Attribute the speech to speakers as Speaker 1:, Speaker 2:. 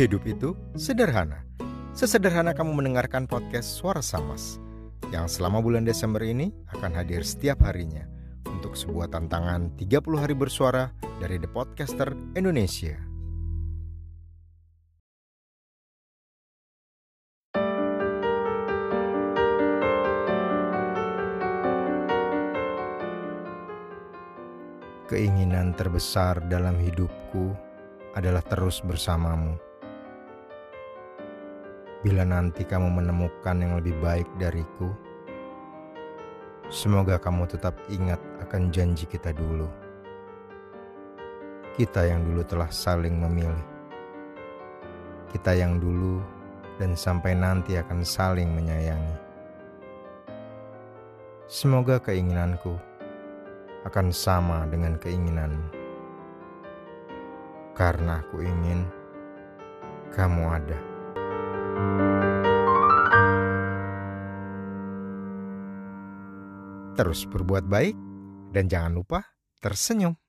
Speaker 1: Hidup itu sederhana. Sesederhana kamu mendengarkan podcast Suara Samas yang selama bulan Desember ini akan hadir setiap harinya untuk sebuah tantangan 30 hari bersuara dari The Podcaster Indonesia. Keinginan terbesar dalam hidupku adalah terus bersamamu. Bila nanti kamu menemukan yang lebih baik dariku, semoga kamu tetap ingat akan janji kita dulu. Kita yang dulu telah saling memilih. Kita yang dulu dan sampai nanti akan saling menyayangi. Semoga keinginanku akan sama dengan keinginanmu. Karena aku ingin kamu ada. Terus berbuat baik dan jangan lupa tersenyum.